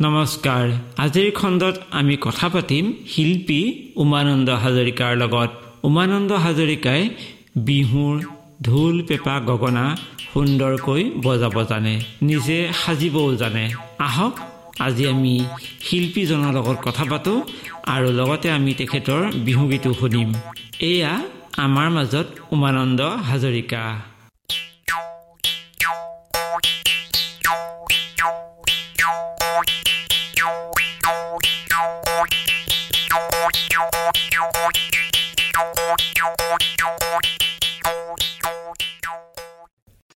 নমস্কাৰ। আজিৰ খণ্ডত আমি কথা পাতিম শিল্পী উমানন্দ হাজৰিকাৰ লগত। উমানন্দ হাজৰিকাই বিহুৰ ঢোল পেঁপা গগনা সুন্দৰকৈ বজাব জানে নিজে সাজিবও জানে। আহক আজি আমি শিল্পীজনৰ লগত কথা পাতোঁ আৰু লগতে আমি তেখেতৰ বিহুগীতো শুনিম। এয়া আমাৰ মাজত উমানন্দ হাজৰিকা।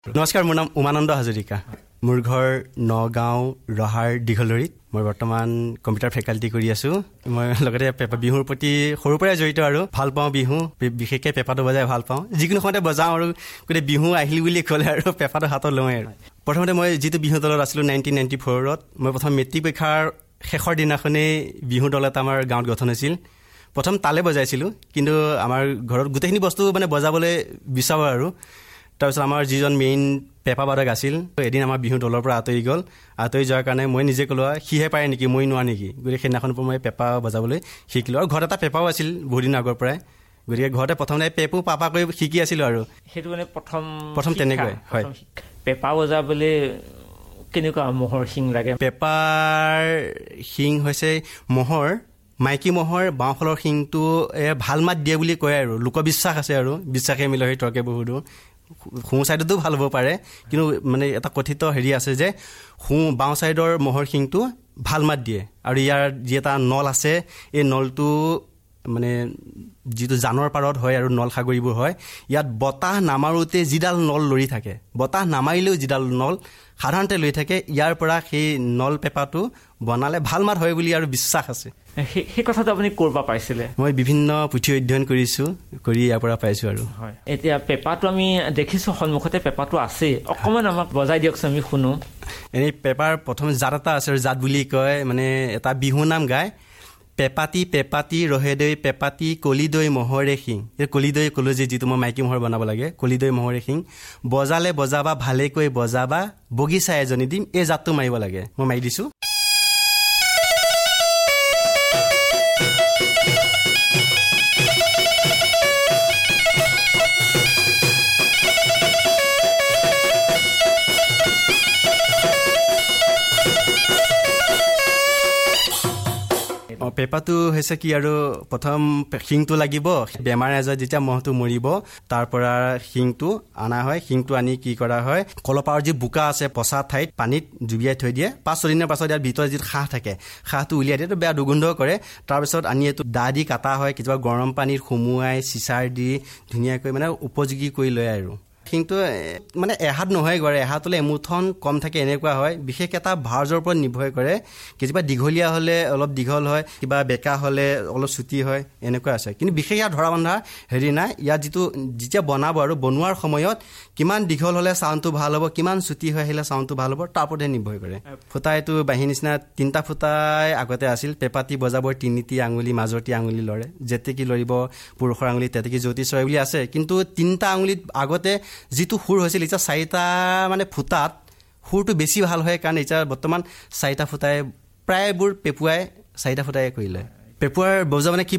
নমস্কাৰ মোৰ নাম উমানন্দ হাজৰিকা। মোৰ ঘৰ নগাঁও ৰহাৰ দীঘলৰিত। মই বৰ্তমান কম্পিউটাৰ ফেকাল্টি কৰি আছো। মই লগতে বিহুৰ প্ৰতি সৰুৰ পৰাই জড়িত আৰু ভাল পাওঁ বিহু। বিশেষকৈ পেপাটো বজাই ভাল পাওঁ। যিকোনো সময়তে বজাওঁ আৰু গোটেই বিহু আহিল বুলি ক'লে আৰু পেপাটো হাতত লওঁৱেই আৰু। প্ৰথমতে মই যিটো বিহু দলত আছিলোঁ নাইনটিন নাইণ্টি ফ'ৰত মই প্ৰথম মেট্ৰিক পৰীক্ষাৰ শেষৰ দিনাখনেই বিহু দল এটা আমাৰ গাঁৱত গঠন হৈছিল। প্ৰথম তালে বজাইছিলোঁ কিন্তু আমাৰ ঘৰত গোটেইখিনি বস্তু মানে বজাবলৈ বিচাৰোঁ আৰু। তাৰপিছত আমাৰ যিজন মেইন পেপা বাদক আছিল এদিন আমাৰ বিহু দলৰ পৰা আঁতৰি গ'ল। আঁতৰি যোৱাৰ কাৰণে মই নিজে ক'লোঁ সিহে পাৰে নেকি? মই নোৱা নেকি? গতিকে সেইদিনাখনৰ পৰা মই পেপা বজাবলৈ শিকিলোঁ। আৰু ঘৰত এটা পেপাও আছিল বহুত দিনৰ আগৰ পৰাই। গতিকে ঘৰতে প্ৰথমতে পেপো পাপা কৰি শিকি আছিলোঁ আৰু। সেইটো মানে প্ৰথম প্ৰথম তেনেকৈ হয়। পেপা বজাবলৈ কেনেকুৱা মহৰ শিং লাগে? পেপাৰ শিং হৈছে মহৰ মাইকী মহৰ বাওঁফালৰ শিংটো ভাল মাত দিয়ে বুলি কয় আৰু। লোকবিশ্বাস আছে আৰু। বিশ্বাসে মিল সেই তৰ্কে বহুতো। সোঁ ছাইডতো ভাল হ'ব পাৰে। কিন্তু মানে এটা কথিত হেৰি আছে যে সোঁ বাওঁ ছাইডৰ মহৰ শিংটো ভাল মাত দিয়ে। আৰু ইয়াৰ যি এটা নল আছে এই নলটো মানে যিটো জানৰ পাৰত হয় আৰু নল সাগৰীবোৰ হয় ইয়াত বতাহ নামাৰোঁতে যিডাল নল লৰি থাকে। বতাহ নামাৰিলেও যিডাল নল সাধাৰণতে লৈ থাকে ইয়াৰ পৰা সেই নল পেপাটো বনালে ভাল মাত হয় বুলি আৰু বিশ্বাস আছে। সেই কথাটো আপুনি ক'ৰ পৰা পাইছিলে? মই বিভিন্ন পুথি অধ্যয়ন কৰিছোঁ কৰি ইয়াৰ পৰা পাইছোঁ আৰু। হয়। এতিয়া পেপাৰটো আমি দেখিছোঁ সন্মুখতে পেপাৰটো আছেই অকণমান আমাক বজাই দিয়কচোন আমি শুনো। এনেই পেপাৰ প্ৰথম জাত এটা আছে আৰু জাত বুলি কয় মানে এটা বিহু নাম গায়। পেপাতি পেপাতি ৰহেদৈ পেপাতি কলিদৈ মহৰে শিং। এই কলিদৈ ক'লো যে যিটো মই মাইকী মহৰ বনাব লাগে কলিদৈ মহৰে শিং। বজালে বজাবা ভালেকৈ বজাবা বগিচা এজনী দিম এই জাতটো মাৰিব লাগে। মই মাৰি দিছোঁ। পেপাটো হৈছে কি আৰু প্ৰথম শিংটো লাগিব বেমাৰ আজাৰ যেতিয়া মহটো মৰিব তাৰ পৰা শিংটো অনা হয়। শিংটো আনি কি কৰা হয়? কলপাৰৰ যি বোকা আছে পচা ঠাইত পানীত জুবিয়াই থৈ দিয়ে। পাঁচ ছদিনৰ পাছত ইয়াৰ ভিতৰত যিটো হাঁহ থাকে হাঁহটো উলিয়াই দিয়ে বেয়া দুৰ্গন্ধ কৰে। তাৰপিছত আনি এইটো দা দি কাটা হয় কেতিয়াবা গৰম পানীত সুমুৱাই চিচাৰ দি ধুনীয়াকৈ মানে উপযোগী কৰি লয় আৰু। শিংটো মানে এহাত নহয় গড়ে। এহাতলৈ এমুঠন কম থাকে এনেকুৱা হয়। বিশেষ এটা ভাৰ্জৰ ওপৰত নিৰ্ভৰ কৰে। কেতিয়াবা দীঘলীয়া হ'লে অলপ দীঘল হয় কিবা বেকা হ'লে অলপ চুটি হয় এনেকুৱা আছে। কিন্তু বিশেষ ইয়াত ধৰা বন্ধা হেৰি নাই। ইয়াত যিটো যেতিয়া বনাব আৰু বনোৱাৰ সময়ত কিমান দীঘল হ'লে চাউণ্ডটো ভাল হ'ব কিমান চুটি হৈ আহিলে চাউণ্ডটো ভাল হ'ব তাৰ ওপৰতহে নিৰ্ভৰ কৰে। ফুটা এইটো বাঁহীৰ নিচিনা তিনিটা ফুটাই আগতে আছিল। পেপাতি বজাবৰ তিনিটি আঙুলি মাজৰটি আঙুলি লৰে। যেতেকি লৰিব পুৰুষৰ আঙুলি তেতেকি জ্যোতি চৰে বুলি আছে। কিন্তু তিনিটা আঙুলিত আগতে যিটো সুৰ হৈছিল এতিয়া চাৰিটা মানে ফুটাত সুৰটো বেছি ভাল হয় কাৰণ এতিয়া বৰ্তমান চাৰিটা ফুটাই প্ৰায়বোৰ পেপুৱাই চাৰিটা ফুটাই কৰি লয়। পেপুৱাৰ বজা মানে কি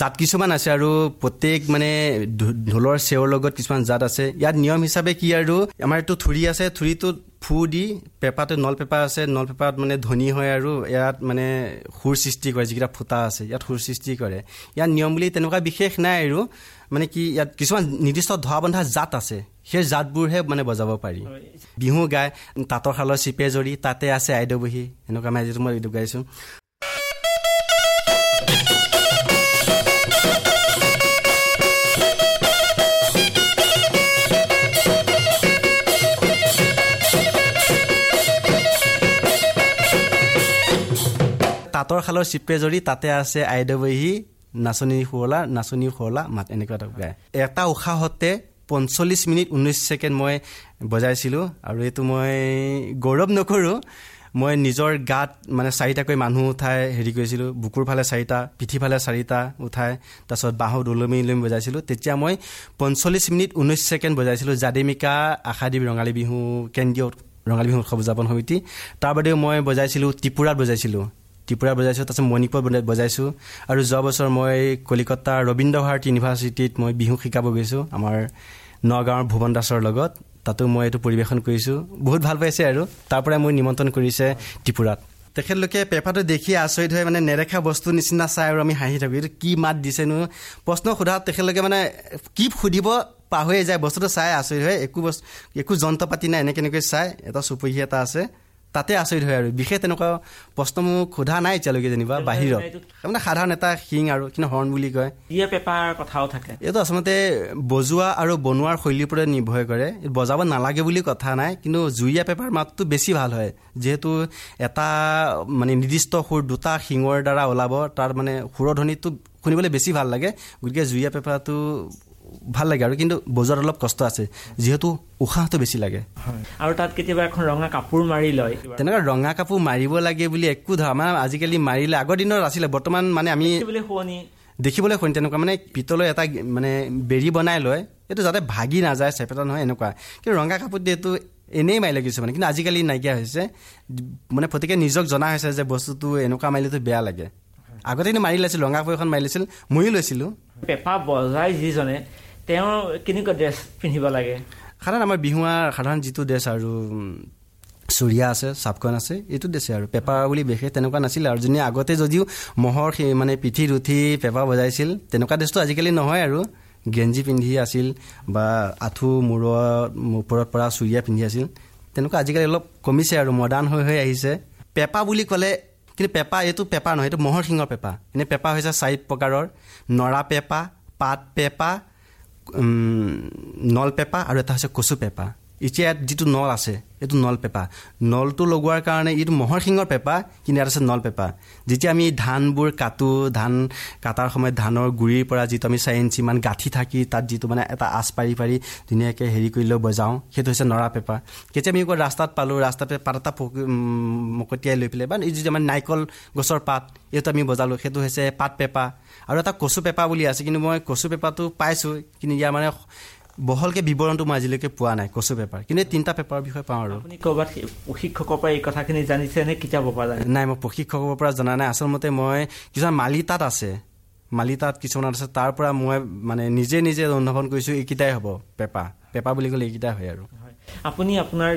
জাত কিছুমান আছে আৰু প্ৰত্যেক মানে ঢোলৰ চেৱৰ লগত কিছুমান জাত আছে। ইয়াত নিয়ম হিচাপে কি আৰু আমাৰ এইটো থুৰি আছে থুৰিটোত ফু দি পেপাটো নল পেপা আছে নল পেপাত মানে ধনী হয় আৰু ইয়াত মানে সুৰ সৃষ্টি কৰে যিকেইটা ফুটা আছে ইয়াত সুৰ সৃষ্টি কৰে। ইয়াত নিয়ম বুলি তেনেকুৱা বিশেষ নাই আৰু। মানে কি ইয়াত কিছুমান নিৰ্দিষ্ট ধৰা বন্ধা জাত আছে। সেই জাতবোৰহে মানে বজাব পাৰি। বিহু গায় তাঁতৰ শালৰ চিপে জৰি তাতে আছে আইদেউ বহি এনেকুৱা মানে যিটো মই এইটো গাইছোঁ। তাঁতৰ শালৰ চিপে জৰি তাতে আছে আইদেউ বহি নাচনী শুৱলা নাচনী শুৱলা মাত এনেকুৱা এটা গায়। এটা উশাহতে পঞ্চল্লিছ মিনিট ঊনৈছ ছেকেণ্ড মই বজাইছিলোঁ আৰু এইটো মই গৌৰৱ নকৰোঁ। মই নিজৰ গাত মানে চাৰিটাকৈ মানুহ উঠাই হেৰি কৰিছিলোঁ বুকুৰ ফালে চাৰিটা পিঠি ফালে চাৰিটা উঠাই তাৰপিছত বাঁহত ওলমি ওলমি বজাইছিলোঁ। তেতিয়া মই পঞ্চল্লিছ মিনিট ঊনৈছ ছেকেণ্ড বজাইছিলোঁ জাদেমিকা আশাদ্বীপ ৰঙালী বিহু কেন্দ্ৰীয় ৰঙালী বিহু উৎসৱ উদযাপন সমিতি। তাৰ বাদেও মই বজাইছিলোঁ ত্ৰিপুৰাত বজাইছিলোঁ। ত্ৰিপুৰাত বজাইছোঁ তাৰপিছত মণিপুৰত বজাইছোঁ। আৰু যোৱা বছৰ মই কলিকতা ৰবীন্দ্ৰ ভাৰতী ইউনিভাৰ্চিটিত মই বিহু শিকাব গৈছোঁ আমাৰ নগাঁৱৰ ভুৱন দাসৰ লগত। তাতো মই এইটো পৰিৱেশন কৰিছোঁ। বহুত ভাল পাইছে আৰু। তাৰ পৰাই মোক নিমন্ত্ৰণ কৰিছে ত্ৰিপুৰাত। তেখেতলোকে পেপাৰটো দেখি আচৰিত হৈ মানে নেদেখা বস্তু নিচিনা চাই আৰু আমি হাঁহি থাকোঁ। এইটো কি মাত দিছেনো? প্ৰশ্ন সোধাত তেখেতলোকে মানে কি সুধিব পাহৰি যায়। বস্তুটো চাই আচৰিত হয়। একো বস্তু একো যন্ত্ৰ পাতি নাই এনেকৈ এনেকৈ চাই এটা চুপহী এটা আছে। তাতে আচৰিত হয় আৰু। বিশেষ তেনেকুৱা প্ৰশ্ন মোক সোধা নাই এতিয়ালৈকে যেনিবা বাহিৰত। মানে সাধাৰণ এটা শিং আৰু কিন্তু হৰ্ণ বুলি কয়। পেপাৰ কথাও থাকে। এইটো আচলতে বজোৱা আৰু বনোৱাৰ শৈলীৰ ওপৰত নিৰ্ভৰ কৰে। বজাব নালাগে বুলি কথা নাই কিন্তু জুৰীয়া পেপাৰ মাতটো বেছি ভাল হয়। যিহেতু এটা মানে নিৰ্দিষ্ট সুৰ দুটা শিঙৰ দ্বাৰা ওলাব তাৰ মানে সুৰধ্বনিটো শুনিবলৈ বেছি ভাল লাগে। গতিকে জুৰীয়া পেপাৰটো ভাল লাগে আৰু কিন্তু বজাৰত অলপ কষ্ট আছে। যিহেতু উশাহটো বেছি লাগে। আৰু তাত কেতিয়াবা এখন ৰঙা কাপোৰ মাৰি লয়। তেনেকুৱা ৰঙা কাপোৰ মাৰিব লাগে বুলি একো ধৰা মানে আজিকালি মাৰিলে আগৰ দিনত আছিলে বৰ্তমান মানে আমি দেখিবলৈ শুনি তেনেকুৱা মানে পিতলৰ এটা মানে বেৰি বনাই লয় এইটো যাতে ভাগি নাযায় চেপেটা নহয় এনেকুৱা। কিন্তু ৰঙা কাপোৰ দি এইটো এনেই মাৰি লাগিছে মানে কিন্তু আজিকালি নাইকিয়া হৈছে। মানে প্ৰত্যেকে নিজক জনা হৈছে যে বস্তুটো এনেকুৱা মাৰিলেতো বেয়া লাগে। আগতে কিন্তু মাৰি লৈছিল ৰঙা কাপোৰ এখন মাৰি লৈছিল ময়ো লৈছিলোঁ। পেপা বজাই যিজনে তেওঁ কেনেকুৱা ড্ৰেছ পিন্ধিব লাগে? সাধাৰণ আমাৰ বিহুৱাৰ সাধাৰণ যিটো ড্ৰেছ আৰু চুৰিয়া আছে চাপকন আছে এইটো ড্ৰেছে আৰু। পেপা বুলি বিশেষ তেনেকুৱা নাছিলে আৰু যোনে আগতে যদিও মহৰ সেই মানে পিঠিত উঠি পেপা বজাইছিল তেনেকুৱা ড্ৰেছটো আজিকালি নহয় আৰু। গেঞ্জি পিন্ধি আছিল বা আঁঠু মূৰত ওপৰত পৰা চুৰিয়া পিন্ধি আছিল। তেনেকুৱা আজিকালি অলপ কমিছে আৰু মডাৰ্ণ হৈ হৈ আহিছে। পেপা বুলি ক'লে কিন্তু পেপা এইটো পেপা নহয় এইটো মহৰ শিঙৰ পেপা। এনেই পেপা হৈছে চাৰি প্ৰকাৰৰ নৰা পেপা পাত পেপা নল পেপা আৰু এটা হৈছে কচু পেপা এতিয়া যিটো নল আছে এইটো নল পেপা। নলটো লগোৱাৰ কাৰণে এইটো মহৰ শিঙৰ পেপা কিন্তু ইয়াত আছে নল পেপা। যেতিয়া আমি ধানবোৰ কাটো ধান কাটাৰ সময়ত ধানৰ গুৰিৰ পৰা যিটো আমি চাৰি ইঞ্চিমান গাঁঠি থাকি তাত যিটো মানে এটা আঁচ পাৰি পাৰি ধুনীয়াকৈ হেৰি কৰি লৈ বজাওঁ সেইটো হৈছে নৰা পেপা। কেতিয়া আমি ৰাস্তাত পালোঁ ৰাস্তাতে পাত এটা পকি মকটিয়াই লৈ পেলাই বা এই যিটো মানে নাৰিকল গছৰ পাত এইটো আমি বজালোঁ। সেইটো হৈছে পাত পেপা। আৰু এটা কচু পেপা বুলি আছে কিন্তু মই কচু পেপাটো পাইছোঁ কিন্তু ইয়াৰ মানে বহলকে বিৱৰণটো মই আজিলৈকে পোৱা নাই কচু পেপাৰ। কিন্তু এই তিনিটা পেপাৰৰ বিষয়ে পাওঁ আৰু। ক'ৰবাত প্ৰশিক্ষকৰ পৰা এই কথাখিনি জানিছে নে কিতাপৰ পৰা জানিছে? নাই মই প্ৰশিক্ষকৰ পৰা জনা নাই। আচলতে মই কিছুমান মালি তাত আছে। মালি তাত কিছুমান আছে তাৰ পৰা মই মানে নিজে নিজে অনুধাৱন কৰিছোঁ এইকেইটাই হ'ব পেপা। পেপা বুলি ক'লে এইকেইটাই হয় আৰু। আপুনি আপোনাৰ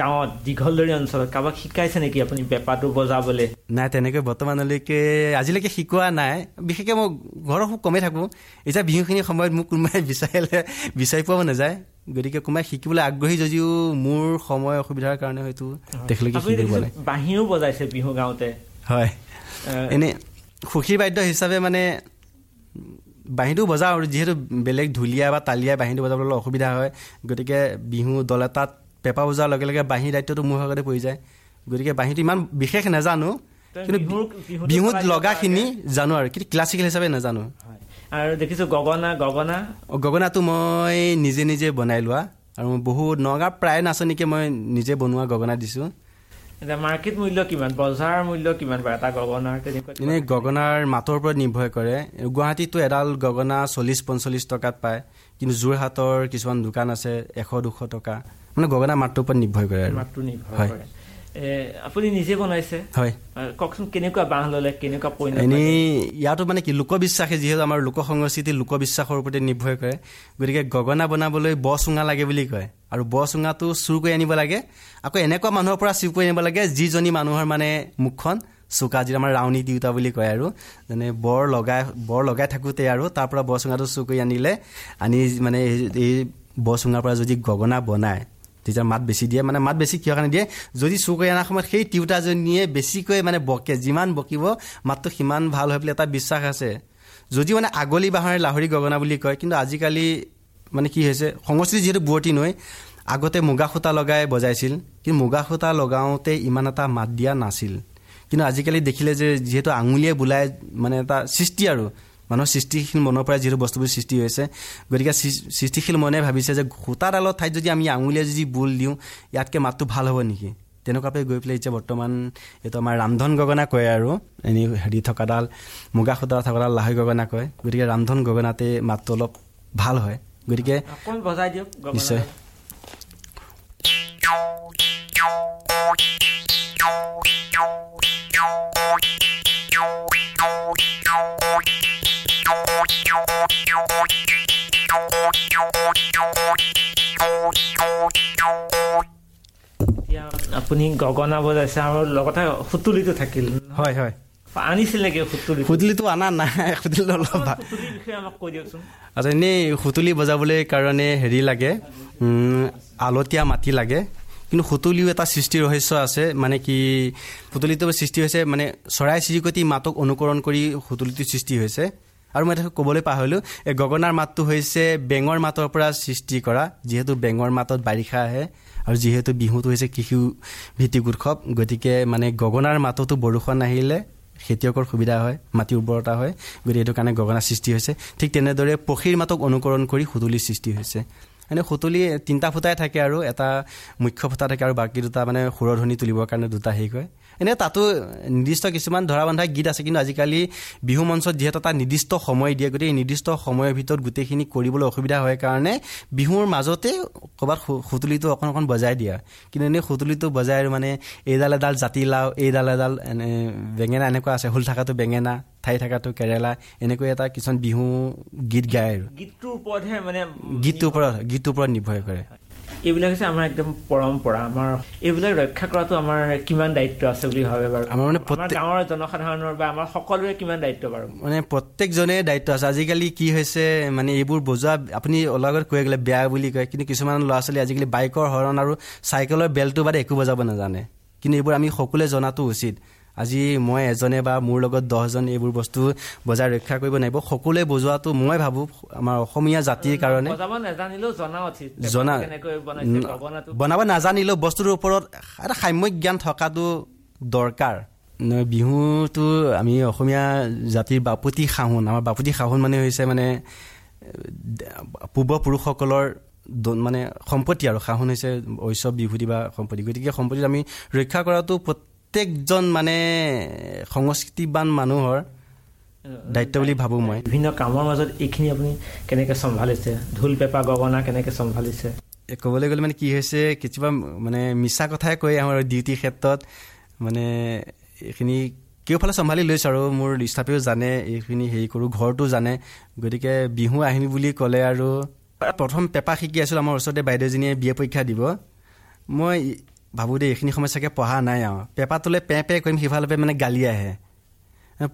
গাঁৱত দীঘলদৰী অঞ্চলত কাৰোবাক শিকাইছে নেকি আপুনি পেপাটো বজাবলৈ? নাই তেনেকৈ বৰ্তমানলৈকে আজিলৈকে শিকোৱা নাই। বিশেষকৈ মই ঘৰৰ খুব কমেই থাকোঁ। এতিয়া বিহুখিনিৰ সময়ত মোক কোনোবাই বিচাৰিলে বিচাৰি পোৱাব নাযায়। গতিকে কোনোবাই শিকিবলৈ আগ্ৰহী যদিও মোৰ সময় অসুবিধাৰ কাৰণে হয়তো তেখেতলোকে বাঁহীও বজাইছে বিহু গাঁৱতে। হয়। এনেই সুখীৰ বাদ্য হিচাপে মানে বাঁহীটো বজাওঁ আৰু যিহেতু বেলেগ ঢুলীয়া বা তালিয়া বাঁহীটো বজাবলৈ অলপ অসুবিধা হয়। গতিকে বিহু দল এটাত পেপা বজোৱাৰ লগে লগে বাঁহী দায়িত্বটো মোৰ ভাগতে পৰি যায়। গতিকে বাঁহীটো ইমান বিশেষ নাজানো কিন্তু বিহুত লগাখিনি জানো আৰু কিন্তু ক্লাছিকেল হিচাপে নাজানো। আৰু দেখিছোঁ গগনা গগনা? গগনাটো মই নিজে নিজে বনাই লোৱা। আৰু বহুত নগাঁৱৰ প্ৰায় নাচনীকে মই নিজে বনোৱা গগনা দিছোঁ। মাৰ্কেট মূল্য কিমান? বজাৰ মূল্য কিমান বাৰু এটা গগনাৰ এনেই গগনাৰ মাতৰ ওপৰত নিৰ্ভৰ কৰে। গুৱাহাটীতো এডাল গগনা চল্লিছ পঞ্চল্লিছ টকাত পায়। কিন্তু যোৰহাটৰ কিছুমান দোকান আছে এশ দুশ টকা। মানে গগনা মাতটোৰ ওপৰত নিৰ্ভৰ কৰে মাতটো নিৰ্ভৰ কৰে। আপুনি নিজে বনাইছে? হয়। কওকচোন কেনেকুৱা বাঁহ ল'লে কেনেকুৱা এনেই ইয়াতো মানে কি লোকবিশ্বাসে যিহেতু আমাৰ লোক সংস্কৃতি লোকবিশ্বাসৰ ওপৰতে নিৰ্ভৰ কৰে গতিকে গগনা বনাবলৈ ব চুঙা লাগে বুলি কয় আৰু ব চুঙাটো চুৰ কৰি আনিব লাগে আকৌ এনেকুৱা মানুহৰ পৰা চুৰ কৰি আনিব লাগে যিজনী মানুহৰ মানে মুখখন চোকা যিটো আমাৰ ৰাউনী তিউতা বুলি কয় আৰু যেনে বৰ লগাই বৰ লগাই থাকোঁতে আৰু তাৰ পৰা ব চুঙাটো চুৰ কৰি আনিলে আনি মানে এই ব চুঙাৰ পৰা যদি গগনা বনায় তেতিয়া মাত বেছি দিয়ে। মানে মাত বেছি কিয় কাৰণে দিয়ে? যদি অনাৰ সময়ত সেই তিউতাজনীয়ে বেছিকৈ মানে বকে যিমান বকিব মাতটো সিমান ভাল হয় বুলি এটা বিশ্বাস আছে। যদিও মানে আগলি বাঁহৰে লাহৰি গগনা বুলি কয় কিন্তু আজিকালি মানে কি হৈছে সংস্কৃতি যিহেতু বুৱতী নৈ আগতে মুগা সূতা লগাই বজাইছিল কিন্তু মুগা সূতা লগাওঁতে ইমান এটা মাত দিয়া নাছিল। কিন্তু আজিকালি দেখিলে যে যিহেতু আঙুলিয়ে বোলাই মানে এটা সৃষ্টি আৰু। মানুহৰ সৃষ্টিশীল মনৰ পৰা যিহেতু বস্তুবোৰ সৃষ্টি হৈছে গতিকে সৃষ্টিশীল মনে ভাবিছে যে সূতাডালৰ ঠাইত যদি আমি আঙুলিয়ে যদি বোল দিওঁ ইয়াতকৈ মাতটো ভাল হ'ব নেকি? তেনেকুৱাকৈ গৈ পেলাই এতিয়া বৰ্তমান এইটো আমাৰ ৰামধন গগনা কয় আৰু এনেই হেৰি থকাডাল মুগা সূতা থকাডাল লাহৈ গগনা কয় গতিকে ৰামধন গগনাতে মাতটো অলপ ভাল হয়। গতিকে নিশ্চয়। আপুনি গগনা বজাইছে আৰু লগতে সুতুলিটো থাকিল। হয় হয়। আনিছিল নেকি সুতুলি? সুতুলিটো অনা নাই সুতুলি অলপ আমাক কৈ দিয়কচোন। আচ্ছা এনেই সুতুলি বজাবলৈ কাৰণে হেৰি লাগে আলতীয়া মাটি লাগে। কিন্তু সুতুলিও এটা সৃষ্টি ৰহস্য আছে মানে কি সুতুলিটো সৃষ্টি হৈছে মানে চৰাই চিৰিকটি মাতক অনুকৰণ কৰি সুতুলিটো সৃষ্টি হৈছে। আৰু মই ক'বলৈ পাহৰিলোঁ এই গগনাৰ মাতটো হৈছে বেঙৰ মাতৰ পৰা সৃষ্টি কৰা যিহেতু বেঙৰ মাতত বাৰিষা আহে আৰু যিহেতু বিহুটো হৈছে কৃষি ভিত্তিক উৎসৱ গতিকে মানে গগনাৰ মাততো বৰষুণ আহিলে খেতিয়কৰ সুবিধা হয় মাটিৰ উৰ্বৰতা হয় গতিকে এইটো কাৰণে গগনা সৃষ্টি হৈছে। ঠিক তেনেদৰে পক্ষীৰ মাতক অনুকৰণ কৰি সুতুলিৰ সৃষ্টি হৈছে। এনে সুতুলি তিনিটা ফুটাই থাকে আৰু এটা মুখ্য ফুটা থাকে আৰু বাকী দুটা মানে সুৰধ্বনি তুলিবৰ কাৰণে দুটা হেৰি কৰে এনে তাতো নিৰ্দিষ্ট কিছুমান ধৰা বন্ধা গীত আছে কিন্তু আজিকালি বিহু মঞ্চত যিহেতু এটা নিৰ্দিষ্ট সময় দিয়ে গতিকে এই নিৰ্দিষ্ট সময়ৰ ভিতৰত গোটেইখিনি কৰিবলৈ অসুবিধা হয় কাৰণে বিহুৰ মাজতে ক'ৰবাত সুতুলিটো অকণ অকণ বজাই দিয়া। কিন্তু এনেই সুতুলিটো বজাই আৰু মানে এইডাল এডাল জাতিলাও এইডাল এডাল এনে বেঙেনা এনেকুৱা আছে। হুল থকাটো বেঙেনা ঠাই থকাটো কেৰেলা এনেকৈ এটা কিছুমান বিহু গীত গায় আৰু। গীতটোৰ ওপৰতহে মানে গীতটোৰ ওপৰত গীতটোৰ ওপৰত নিৰ্ভৰ কৰে। এইবিলাক হৈছে আমাৰ একদম পৰম্পৰা আমাৰ এইবিলাক ৰক্ষা কৰাটো আমাৰ কিমান দায়িত্ব আছে বুলি ভাবে বাৰু। আমাৰ মানে গাঁৱৰ জনসাধাৰণৰ বা আমাৰ সকলোৰে কিমান দায়িত্ব বাৰু। মানে প্ৰত্যেকজনে দায়িত্ব আছে। আজিকালি কি হৈছে মানে এইবোৰ বজোৱা আপুনি অলপ আগত কৈ গ'লে বেয়া বুলি কয় কিন্তু কিছুমান ল'ৰা ছোৱালী আজিকালি বাইকৰ হৰণ আৰু চাইকেলৰ বেলটো বাদে একো বজাব নাজানে। কিন্তু এইবোৰ আমি সকলোৱে জনাটো উচিত। আজি মই এজনে বা মোৰ লগত দহজন এইবোৰ বস্তু বজাই ৰক্ষা কৰিব লাগিব সকলোৱে বজোৱাটো মই ভাবোঁ আমাৰ অসমীয়া জাতিৰ কাৰণে। জনা বনাব নাজানিলেও বস্তুটোৰ ওপৰত এটা সাম্যক জ্ঞান থকাটো দৰকাৰ। বিহুটো আমি অসমীয়া জাতিৰ বাপতি সাহোন আমাৰ বাপতি সাহোন মানে হৈছে মানে পূৰ্বপুৰুষসকলৰ মানে সম্পত্তি আৰু সাহোন হৈছে ঐশ্বৱ বিভূতি বা সম্পত্তি। গতিকে সম্পত্তিত আমি ৰক্ষা কৰাটো প্ৰত্যেকজন মানে সংস্কৃতিবান মানুহৰ দায়িত্ব বুলি ভাবোঁ মই। বিভিন্ন কামৰ মাজত এইখিনি আপুনি কেনেকে চম্ভালিছে? ঢোল পেঁপা গগনা কেনেকে চম্ভালিছে? ক'বলৈ গ'লে মানে কি হৈছে কেতিয়াবা মানে মিছা কথাই কৈ আহোঁ আৰু ডিউটিৰ ক্ষেত্ৰত মানে এইখিনি কেওফালে চম্ভালি লৈছোঁ আৰু মোৰ ষ্টাফেও জানে এইখিনি হেৰি কৰোঁ ঘৰতো জানে। গতিকে বিহু আহিম বুলি ক'লে আৰু প্ৰথম পেপা শিকি আছিলোঁ আমাৰ ওচৰতে বাইদেউজনীয়ে বি এ পৰীক্ষা দিব। মই ভাবোঁ দেই এইখিনি সময় চাগে পঢ়া নাই আৰু। পেপা তোলে পে পে কৰিম সিফালৰ পৰা মানে গালি আহে।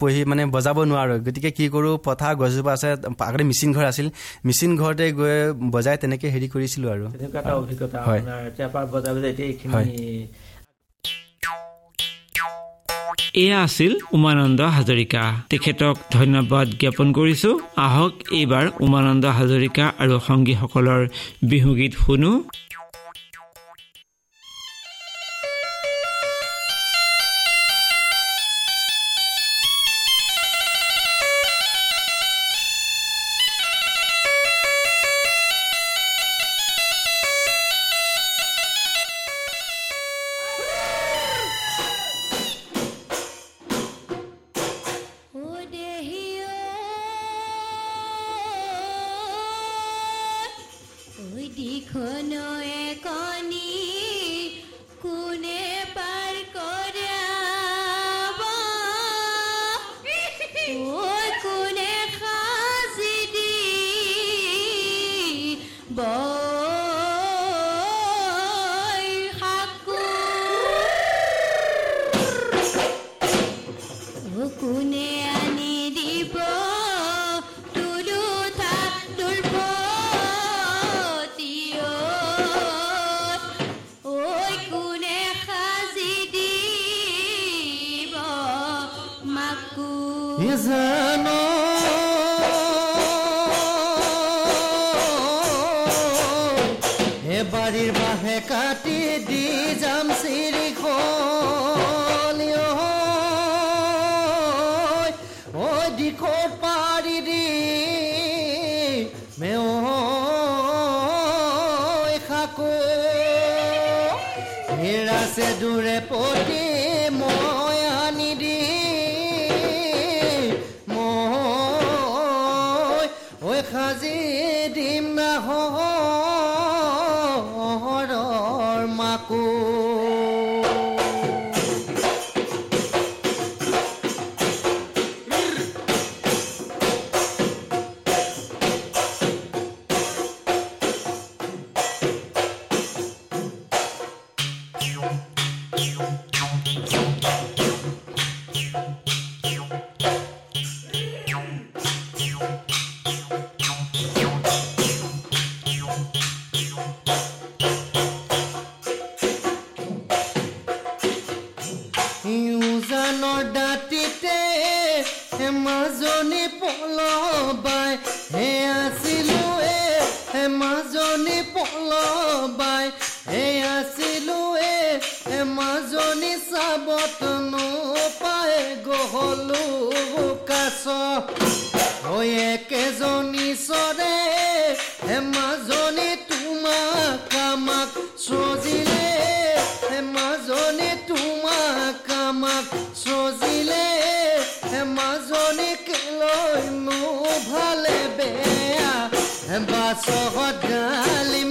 পঢ়ি মানে বজাব নোৱাৰোঁ। গতিকে কি কৰোঁ পথাৰ গছজোপা আছে আগতে মিচিন ঘৰ আছিল। মিচিন ঘৰতে গৈ বজাই তেনেকৈ হেৰি কৰিছিলোঁ আৰু। এয়া আছিল উমানন্দ হাজৰিকা। তেখেতক ধন্যবাদ জ্ঞাপন কৰিছো। আহক এইবাৰ উমানন্দ হাজৰিকা আৰু সংগীসকলৰ বিহুগীত শুনো। হেৰাছে দূৰে পতি মই sohodali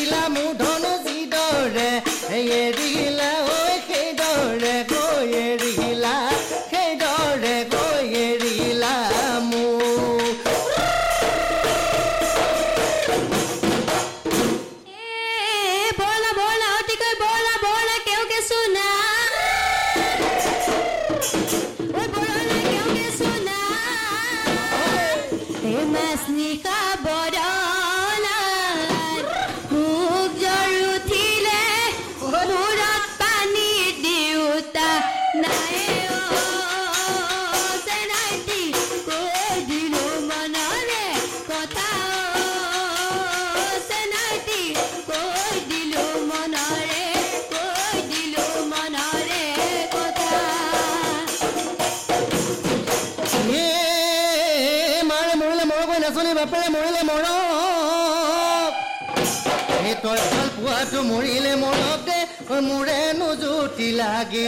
মোৰ মোধনু যিদৰে এৰি মোৰ মোৰে নুজুতি লাগি।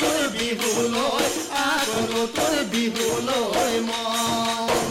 তোৰ বিহু লৈ আগলো তোৰ বিহু লৈ মই।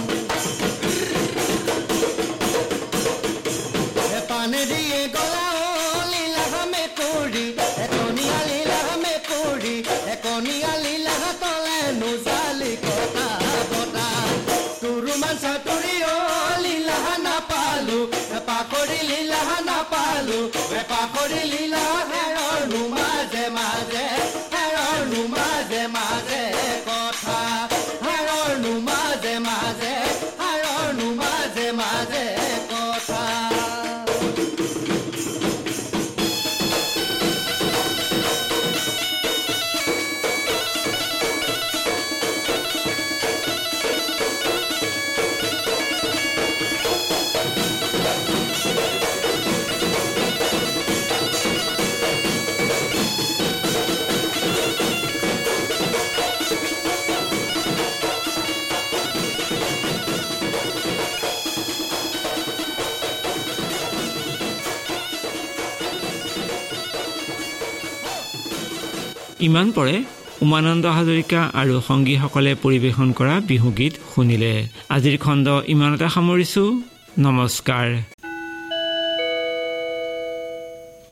কৰি লীলা নাপালো বেপা কৰি লীলা হেৰৰ নো মাজে মাজে হেৰৰ নো মাজে মাজে কথা হেৰৰ নো মাজে মাজে হেৰৰ নো মাজে মাজে ইমান পৰে উমানন্দ হাজৰিকা আৰু সংগীসকলে পৰিৱেশন কৰা বিহুগীত শুনিলে। আজিৰ খণ্ড ইমানতে সামৰিছোঁ। নমস্কাৰ।